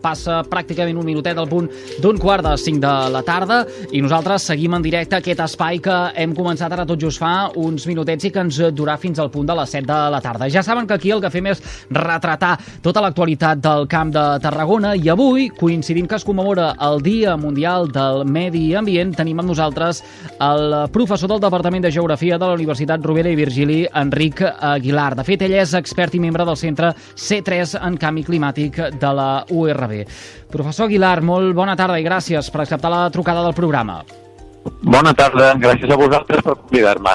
Passa pràcticament un minutet al punt d'un quart de cinc de la tarda i nosaltres seguim en directe aquest espai que hem començat ara tot just fa uns minutets i que ens durà fins al punt de les 7 de la tarda. Ja saben que aquí el que fem és retratar tota l'actualitat del Camp de Tarragona i avui, coincidint que es commemora el Dia Mundial del Medi Ambient, tenim amb nosaltres el professor del Departament de Geografia de la Universitat Rovira i Virgili, Enric Aguilar. De fet, ell és expert i membre del Centre C3 en Canvi Climàtic de la URB bé. Professor Aguilar, molt bona tarda i gràcies per acceptar la trucada del programa. Bona tarda, gràcies a vosaltres per convidar-me.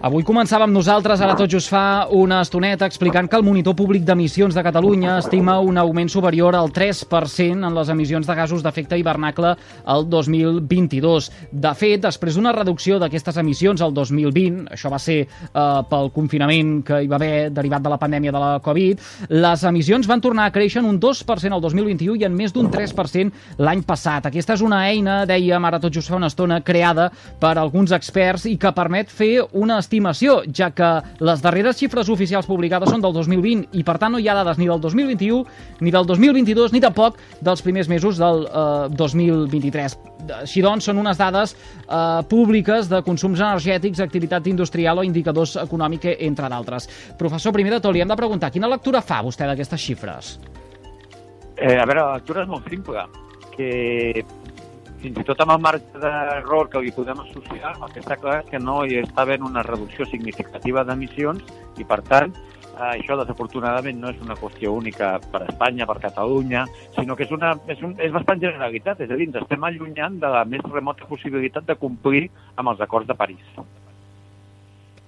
Avui començàvem nosaltres, ara tot just fa una estoneta, explicant que el Monitor Públic d'Emissions de Catalunya estima un augment superior al 3% en les emissions de gasos d'efecte hivernacle el 2022. De fet, després d'una reducció d'aquestes emissions al 2020, això va ser eh, pel confinament que hi va haver derivat de la pandèmia de la Covid, les emissions van tornar a créixer en un 2% el 2021 i en més d'un 3% l'any passat. Aquesta és una eina, dèiem ara tot just fa una estona, creada per alguns experts i que permet fer una estimació, ja que les darreres xifres oficials publicades són del 2020 i, per tant, no hi ha dades ni del 2021, ni del 2022, ni tampoc dels primers mesos del eh, 2023. Així doncs, són unes dades eh, públiques de consums energètics, activitat industrial o indicadors econòmics, entre d'altres. Professor, primer de tot, li hem de preguntar, quina lectura fa vostè d'aquestes xifres? Eh, a veure, la lectura és molt simple, que fins i tot amb el marge d'error que li podem associar, el que està clar és que no hi està havent una reducció significativa d'emissions i, per tant, eh, això desafortunadament no és una qüestió única per Espanya, per Catalunya, sinó que és, una, és, un, és bastant generalitat, és a dir, ens estem allunyant de la més remota possibilitat de complir amb els acords de París.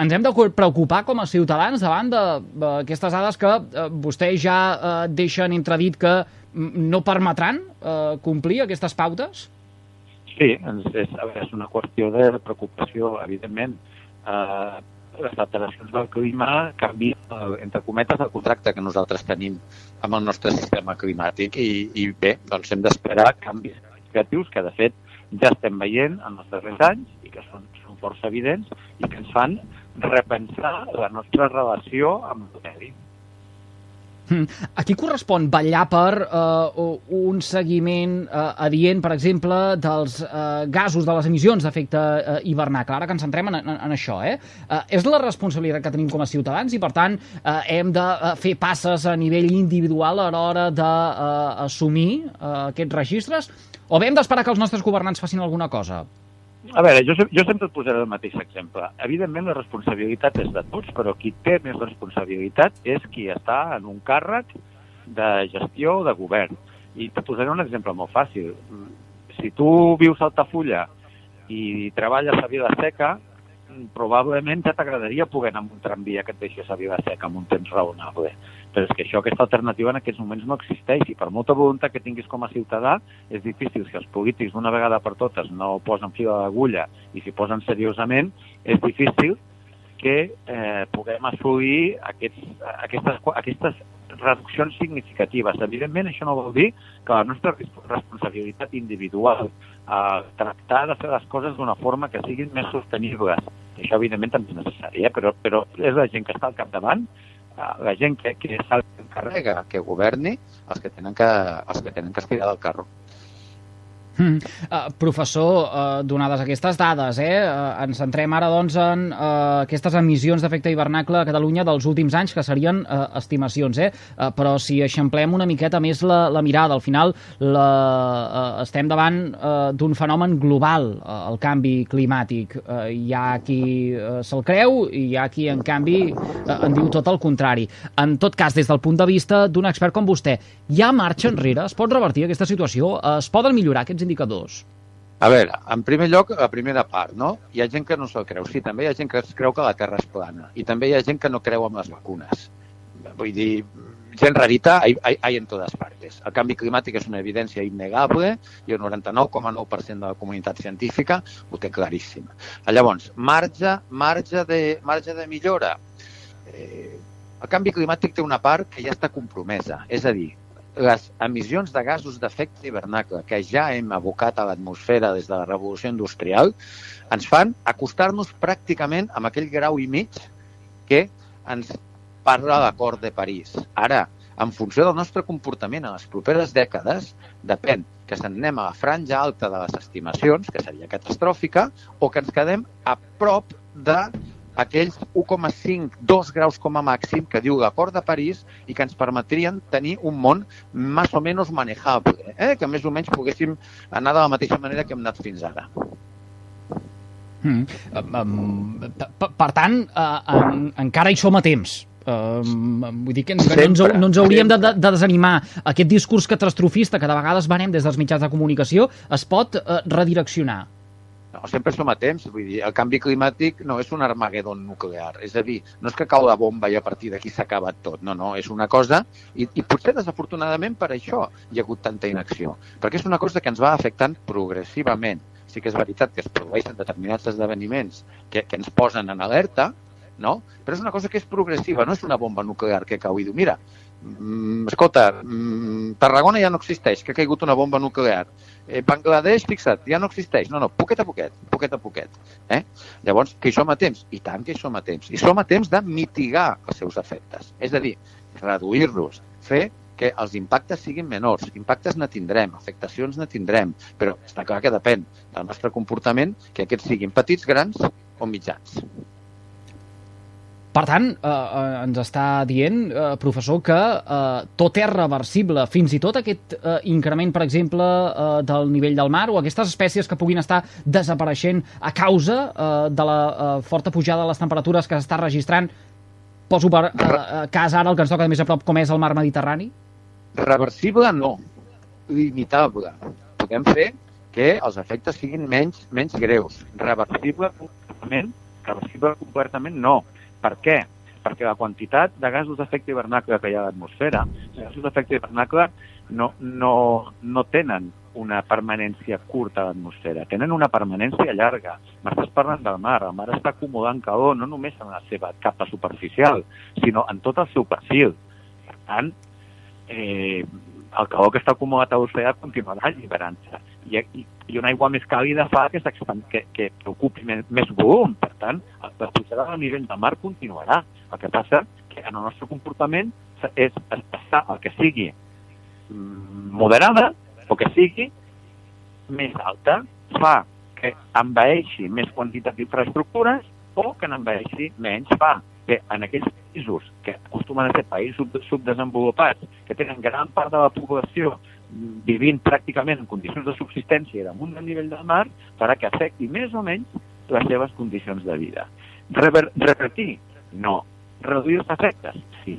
Ens hem de preocupar com a ciutadans davant d'aquestes dades que eh, vostès ja eh, deixen entredit que no permetran complir aquestes pautes? Sí, és, a veure, és una qüestió de preocupació, evidentment. Eh, les alteracions del clima canvien, eh, entre cometes, el contracte que nosaltres tenim amb el nostre sistema climàtic i, i bé, doncs hem d'esperar canvis significatius que, de fet, ja estem veient en els darrers anys i que són, són força evidents i que ens fan repensar la nostra relació amb el medi. Hmm. A qui correspon vetllar per uh, un seguiment uh, adient, per exemple, dels uh, gasos, de les emissions d'efecte uh, hivernacle? Ara que ens centrem en, en, en això, eh? Uh, és la responsabilitat que tenim com a ciutadans i, per tant, uh, hem de fer passes a nivell individual a l'hora d'assumir uh, uh, aquests registres? O bé hem d'esperar que els nostres governants facin alguna cosa? A veure, jo, jo sempre et posaré el mateix exemple. Evidentment, la responsabilitat és de tots, però qui té més responsabilitat és qui està en un càrrec de gestió o de govern. I te posaré un exemple molt fàcil. Si tu vius a Altafulla i treballes a Vila Seca, probablement ja t'agradaria poder anar amb un tramvia que et deixés a Vila Seca amb un temps raonable. Però és que això, aquesta alternativa en aquests moments no existeix i per molta voluntat que tinguis com a ciutadà és difícil. Si els polítics d'una vegada per totes no posen fil a l'agulla i s'hi posen seriosament, és difícil que eh, puguem assolir aquests, aquestes, aquestes reduccions significatives. Evidentment, això no vol dir que la nostra responsabilitat individual, eh, tractar de fer les coses d'una forma que siguin més sostenibles, això evidentment també és necessari, eh? però, però és la gent que està al capdavant la gent que, que s'encarrega que governi els que tenen que, els que tenen que estirar del carro. Mm. Uh, professor, uh, donades aquestes dades, eh, uh, ens centrem ara doncs, en uh, aquestes emissions d'efecte hivernacle a Catalunya dels últims anys, que serien uh, estimacions, eh? uh, però si eixamplem una miqueta més la, la mirada, al final la, uh, estem davant uh, d'un fenomen global, uh, el canvi climàtic. Uh, hi ha qui uh, se'l creu i hi ha qui, en canvi, uh, en diu tot el contrari. En tot cas, des del punt de vista d'un expert com vostè, hi ha marxa enrere? Es pot revertir aquesta situació? Uh, es poden millorar aquests indicadors? A veure, en primer lloc, la primera part, no? Hi ha gent que no se'l creu. Sí, també hi ha gent que es creu que la Terra és plana. I també hi ha gent que no creu en les vacunes. Vull dir, gent rarita hay, hay en totes partes. El canvi climàtic és una evidència innegable i el 99,9% de la comunitat científica ho té claríssim. Llavors, marge, marge, de, marge de millora. Eh, el canvi climàtic té una part que ja està compromesa, és a dir, les emissions de gasos d'efecte hivernacle que ja hem abocat a l'atmosfera des de la revolució industrial ens fan acostar-nos pràcticament amb aquell grau i mig que ens parla l'acord de París. Ara, en funció del nostre comportament en les properes dècades, depèn que se'n anem a la franja alta de les estimacions, que seria catastròfica, o que ens quedem a prop de aquells 1,5, 2 graus com a màxim que diu l'acord de París i que ens permetrien tenir un món més o menys manejable, eh? que més o menys poguéssim anar de la mateixa manera que hem anat fins ara. Mm. Um, um, per, tant, uh, en, encara hi som a temps. Uh, vull dir que, que no, ens, no ens hauríem de, de, de desanimar. Aquest discurs catastrofista que de vegades venem des dels mitjans de comunicació es pot uh, redireccionar. No, sempre som a temps. Vull dir, el canvi climàtic no és un armagedon nuclear. És a dir, no és que cau la bomba i a partir d'aquí s'ha acabat tot. No, no, és una cosa... I, I potser, desafortunadament, per això hi ha hagut tanta inacció. Perquè és una cosa que ens va afectant progressivament. Sí que és veritat que es produeixen determinats esdeveniments que, que ens posen en alerta, no? Però és una cosa que és progressiva, no és una bomba nuclear que cau i diu, mira, mm, escolta, mm, Tarragona ja no existeix, que ha caigut una bomba nuclear. Eh, Bangladesh, fixa't, ja no existeix. No, no, poquet a poquet, poquet a poquet. Eh? Llavors, que hi som a temps, i tant que hi som a temps. I som a temps de mitigar els seus efectes. És a dir, reduir-los, fer que els impactes siguin menors. Impactes ne tindrem, afectacions ne tindrem, però està clar que depèn del nostre comportament que aquests siguin petits, grans o mitjans. Per tant, eh, eh, ens està dient, eh, professor, que eh, tot és reversible, fins i tot aquest eh, increment, per exemple, eh, del nivell del mar o aquestes espècies que puguin estar desapareixent a causa eh, de la eh, forta pujada de les temperatures que s'està registrant. Poso per eh, cas ara el que ens toca de més a prop, com és el mar Mediterrani? Reversible no, limitable. Podem fer que els efectes siguin menys, menys greus. Reversible completament, reversible completament no per què? Perquè la quantitat de gasos d'efecte hivernacle que hi ha a l'atmosfera, els gasos d'efecte hivernacle no, no, no tenen una permanència curta a l'atmosfera, tenen una permanència llarga. M'estàs parlant del mar, el mar està acumulant calor no només en la seva capa superficial, sinó en tot el seu perfil. Per tant, eh, el calor que està acumulat a l'oceà continuarà alliberant-se. I, i, I una aigua més càlida fa que, que, que, que ocupi més, més volum. Per tant, la pujada del nivell del mar continuarà. El que passa que en el nostre comportament és passar el que sigui mm, moderada o que sigui més alta fa que envaeixi més quantitat d'infraestructures o que n'envaeixi menys fa que en aquells països que acostumen a ser països subdesenvolupats, que tenen gran part de la població vivint pràcticament en condicions de subsistència damunt del nivell del mar, farà que afecti més o menys les seves condicions de vida. Rever revertir? No. Reduir els efectes? Sí.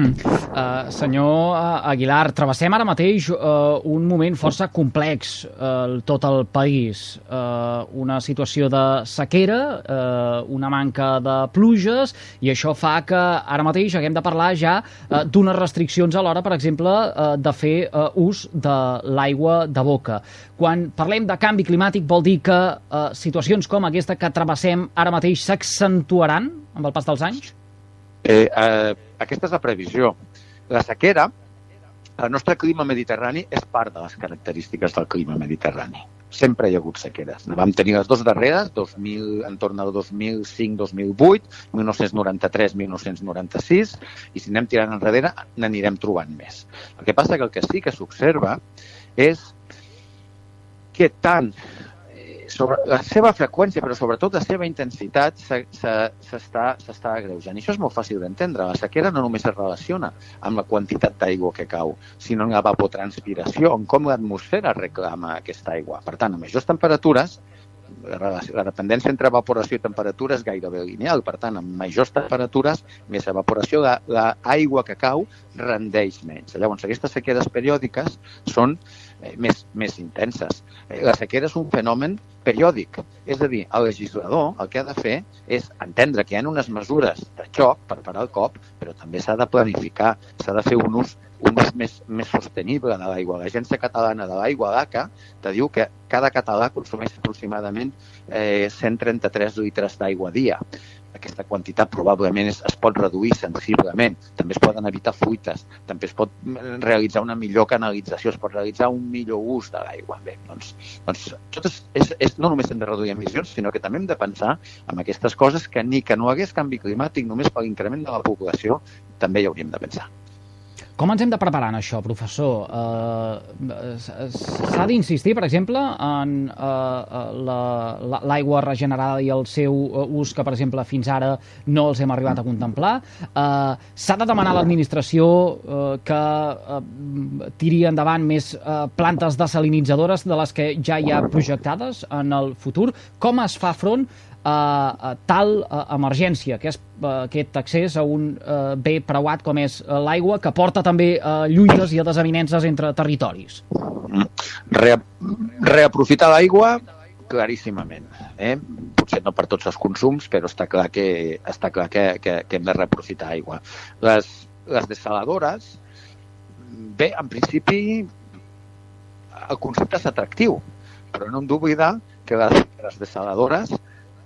Hmm. Uh, senyor uh, Aguilar, travessem ara mateix uh, un moment força complex uh, tot el país. Uh, una situació de sequera, uh, una manca de pluges, i això fa que ara mateix haguem de parlar ja uh, d'unes restriccions a l'hora, per exemple, uh, de fer uh, ús de l'aigua de boca. Quan parlem de canvi climàtic vol dir que uh, situacions com aquesta que travessem ara mateix s'accentuaran amb el pas dels anys? Eh, eh, aquesta és la previsió. La sequera, el nostre clima mediterrani és part de les característiques del clima mediterrani. Sempre hi ha hagut sequeres. Vam tenir les dues darreres, 2000, en torn al 2005-2008, 1993-1996, i si anem tirant enrere n'anirem trobant més. El que passa que el que sí que s'observa és que tant sobre la seva freqüència, però sobretot la seva intensitat, s'està agreujant. I això és molt fàcil d'entendre. La sequera no només es relaciona amb la quantitat d'aigua que cau, sinó amb l'evapotranspiració, en com l'atmosfera reclama aquesta aigua. Per tant, a majors temperatures, la dependència entre evaporació i temperatura és gairebé lineal. Per tant, amb majors temperatures, més evaporació, l'aigua que cau rendeix menys. Llavors, aquestes sequeres periòdiques són més, més intenses. Eh, la sequera és un fenomen periòdic. És a dir, el legislador el que ha de fer és entendre que hi ha unes mesures de xoc per parar el cop, però també s'ha de planificar, s'ha de fer un ús, un ús més, més sostenible de l'aigua. L'Agència Catalana de l'Aigua, l'ACA, te diu que cada català consumeix aproximadament eh, 133 litres d'aigua a dia. Aquesta quantitat probablement es, es pot reduir sensiblement, també es poden evitar fuites, també es pot realitzar una millor canalització, es pot realitzar un millor ús de l'aigua. Bé, doncs, doncs tot és, és, és, no només hem de reduir emissions, sinó que també hem de pensar en aquestes coses que ni que no hagués canvi climàtic només per l'increment de la població, també hi hauríem de pensar. Com ens hem de preparar en això, professor? Uh, S'ha d'insistir, per exemple, en uh, l'aigua la, regenerada i el seu ús que, per exemple, fins ara no els hem arribat a contemplar. Uh, S'ha de demanar a l'administració uh, que uh, tiri endavant més uh, plantes desalinitzadores de les que ja hi ha projectades en el futur. Com es fa front a tal emergència, que és a, aquest accés a un a, bé preuat com és l'aigua, que porta també a lluites i a desavinences entre territoris. Re, reaprofitar l'aigua claríssimament. Eh? Potser no per tots els consums, però està clar que, està clar que, que, que hem de reaprofitar aigua. Les, les desaladores, bé, en principi el concepte és atractiu, però no hem d'oblidar que les, les desaladores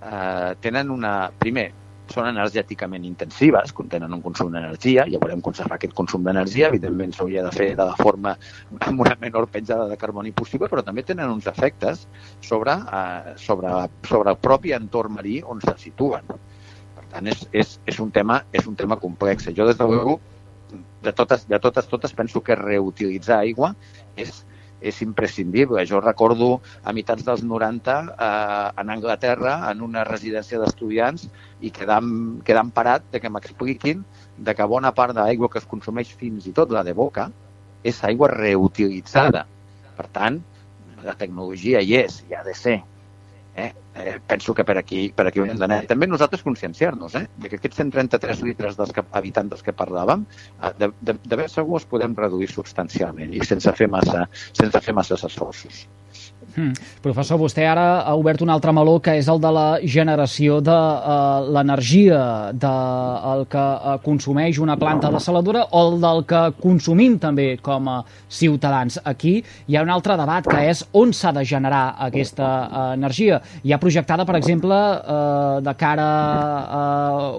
eh, tenen una... Primer, són energèticament intensives, contenen un consum d'energia, ja veurem com serà aquest consum d'energia, evidentment s'hauria de fer de la forma amb una menor petjada de carboni possible, però també tenen uns efectes sobre, eh, sobre, sobre el propi entorn marí on se situen. Per tant, és, és, és, un, tema, és un tema complex. Jo, des de de totes, de totes, totes penso que reutilitzar aigua és, és imprescindible. Jo recordo a mitjans dels 90 eh, en Anglaterra, en una residència d'estudiants, i quedant, quedant parat de que m'expliquin de que bona part de l'aigua que es consumeix fins i tot la de boca és aigua reutilitzada. Per tant, la tecnologia hi és, hi ha de ser. Eh? Eh, penso que per aquí, per aquí hem d'anar. També nosaltres conscienciar-nos eh? de que aquests 133 litres dels que, habitants dels que parlàvem, eh, de, de, de ben segur els podem reduir substancialment i sense fer massa, sense fer massa esforços. Hmm. Professor, vostè ara ha obert un altre meló que és el de la generació de uh, l'energia del de, que uh, consumeix una planta de saladura o el del que consumim també com a ciutadans. Aquí hi ha un altre debat que és on s'ha de generar aquesta uh, energia. Hi ha projectada, per exemple, uh, de cara a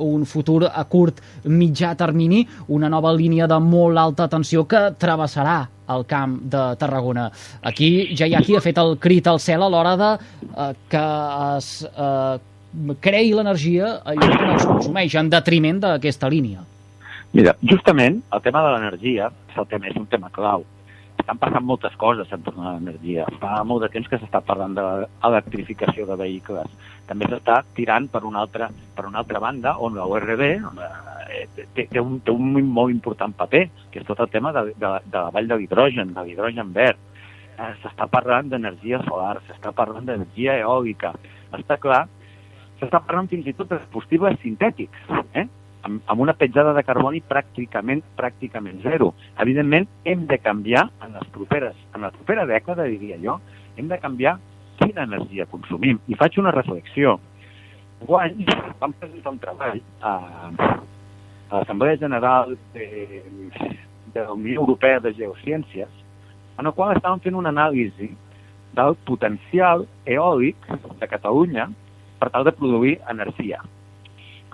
un futur a curt mitjà termini, una nova línia de molt alta tensió que travessarà al camp de Tarragona. Aquí ja hi ha qui ha fet el crit al cel a l'hora de eh, que es eh, creï l'energia allò que no es consumeix, en detriment d'aquesta línia. Mira, justament el tema de l'energia és, el tema, és un tema clau. Estan passant moltes coses en torno a l'energia. Fa molt de temps que s'està parlant de l'electrificació de vehicles. També s'està tirant per una altra, per una altra banda, on la URB, on la, Eh, té, té, un, té un molt important paper, que és tot el tema de, de, de la vall de l'hidrogen, de l'hidrogen verd. Eh, s'està parlant d'energia solar, s'està parlant d'energia eòlica. Està clar, s'està parlant fins i tot de combustibles sintètics, eh? Amb, amb una petjada de carboni pràcticament pràcticament zero. Evidentment, hem de canviar en les properes, en la propera dècada, diria jo, hem de canviar quina energia consumim. I faig una reflexió. Guany vam presentar un treball a, a l'Assemblea General de, de la Unió Europea de Geociències, en el qual estàvem fent una anàlisi del potencial eòlic de Catalunya per tal de produir energia.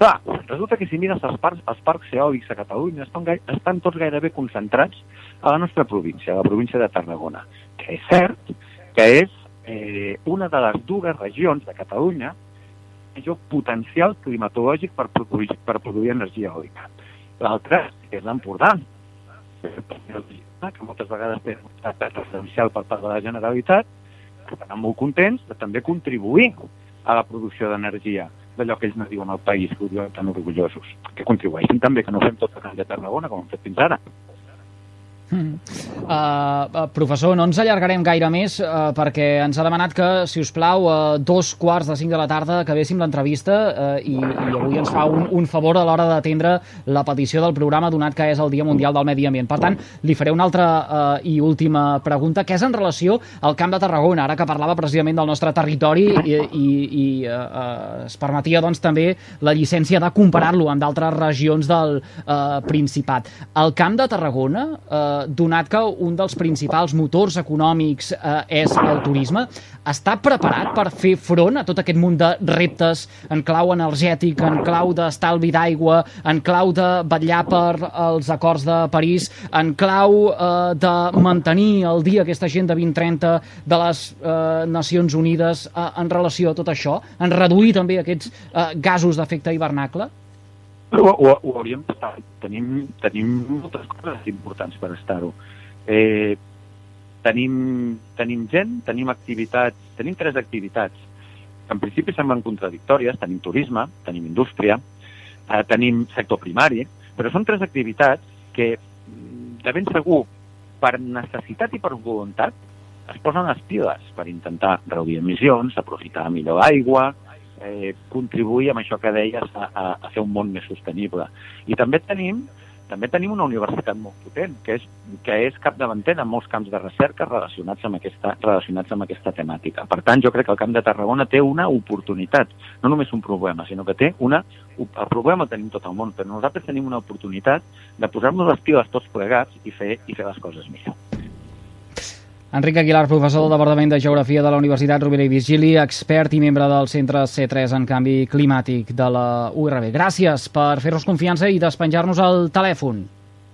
Clar, resulta que si mires els parcs, els parcs eòlics a Catalunya estan, estan tots gairebé concentrats a la nostra província, a la província de Tarragona, que és cert que és eh, una de les dues regions de Catalunya major potencial climatològic per produir, per produir energia eòlica. L'altre és l'Empordà, que moltes vegades té un estat residencial per part de la Generalitat, que estan molt contents de també contribuir a la producció d'energia d'allò que ells no diuen al país, que ho diuen tan orgullosos. Que contribueixin també, que no fem tot de Tarragona, com hem fet fins ara. Mm. Uh, professor, no ens allargarem gaire més uh, perquè ens ha demanat que, si us plau, a uh, dos quarts de cinc de la tarda acabéssim l'entrevista uh, i, i avui ens fa un, un favor a l'hora d'atendre la petició del programa donat que és el Dia Mundial del Medi Ambient. Per tant, li faré una altra uh, i última pregunta, que és en relació al Camp de Tarragona, ara que parlava precisament del nostre territori i, i, i uh, uh, es permetia doncs, també la llicència de comparar-lo amb d'altres regions del uh, Principat. El Camp de Tarragona uh, donat que un dels principals motors econòmics eh, és el turisme, està preparat per fer front a tot aquest munt de reptes en clau energètic, en clau d'estalvi d'aigua, en clau de vetllar per els acords de París, en clau eh, de mantenir el dia aquesta agenda 2030 de les eh, Nacions Unides eh, en relació a tot això, en reduir també aquests eh, gasos d'efecte hivernacle? Ho, ho, ho hauríem d'estar. Tenim, tenim moltes coses importants per estar-ho. Eh, tenim, tenim gent, tenim activitats, tenim tres activitats en principi semblen contradictòries. Tenim turisme, tenim indústria, eh, tenim sector primari, però són tres activitats que de ben segur per necessitat i per voluntat es posen les piles per intentar reduir emissions, aprofitar millor aigua, eh, contribuir amb això que deies a, a, a fer un món més sostenible. I també tenim també tenim una universitat molt potent, que és, que és capdavantera en molts camps de recerca relacionats amb, aquesta, relacionats amb aquesta temàtica. Per tant, jo crec que el Camp de Tarragona té una oportunitat, no només un problema, sinó que té una... El problema el tenim tot el món, però nosaltres tenim una oportunitat de posar-nos les piles tots plegats i fer, i fer les coses millor. Enric Aguilar, professor del Departament de Geografia de la Universitat Rovira i Vigili, expert i membre del Centre C3 en Canvi Climàtic de la URB. Gràcies per fer-nos confiança i despenjar-nos el telèfon.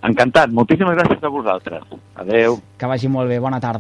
Encantat. Moltíssimes gràcies a vosaltres. Adeu. Que vagi molt bé. Bona tarda.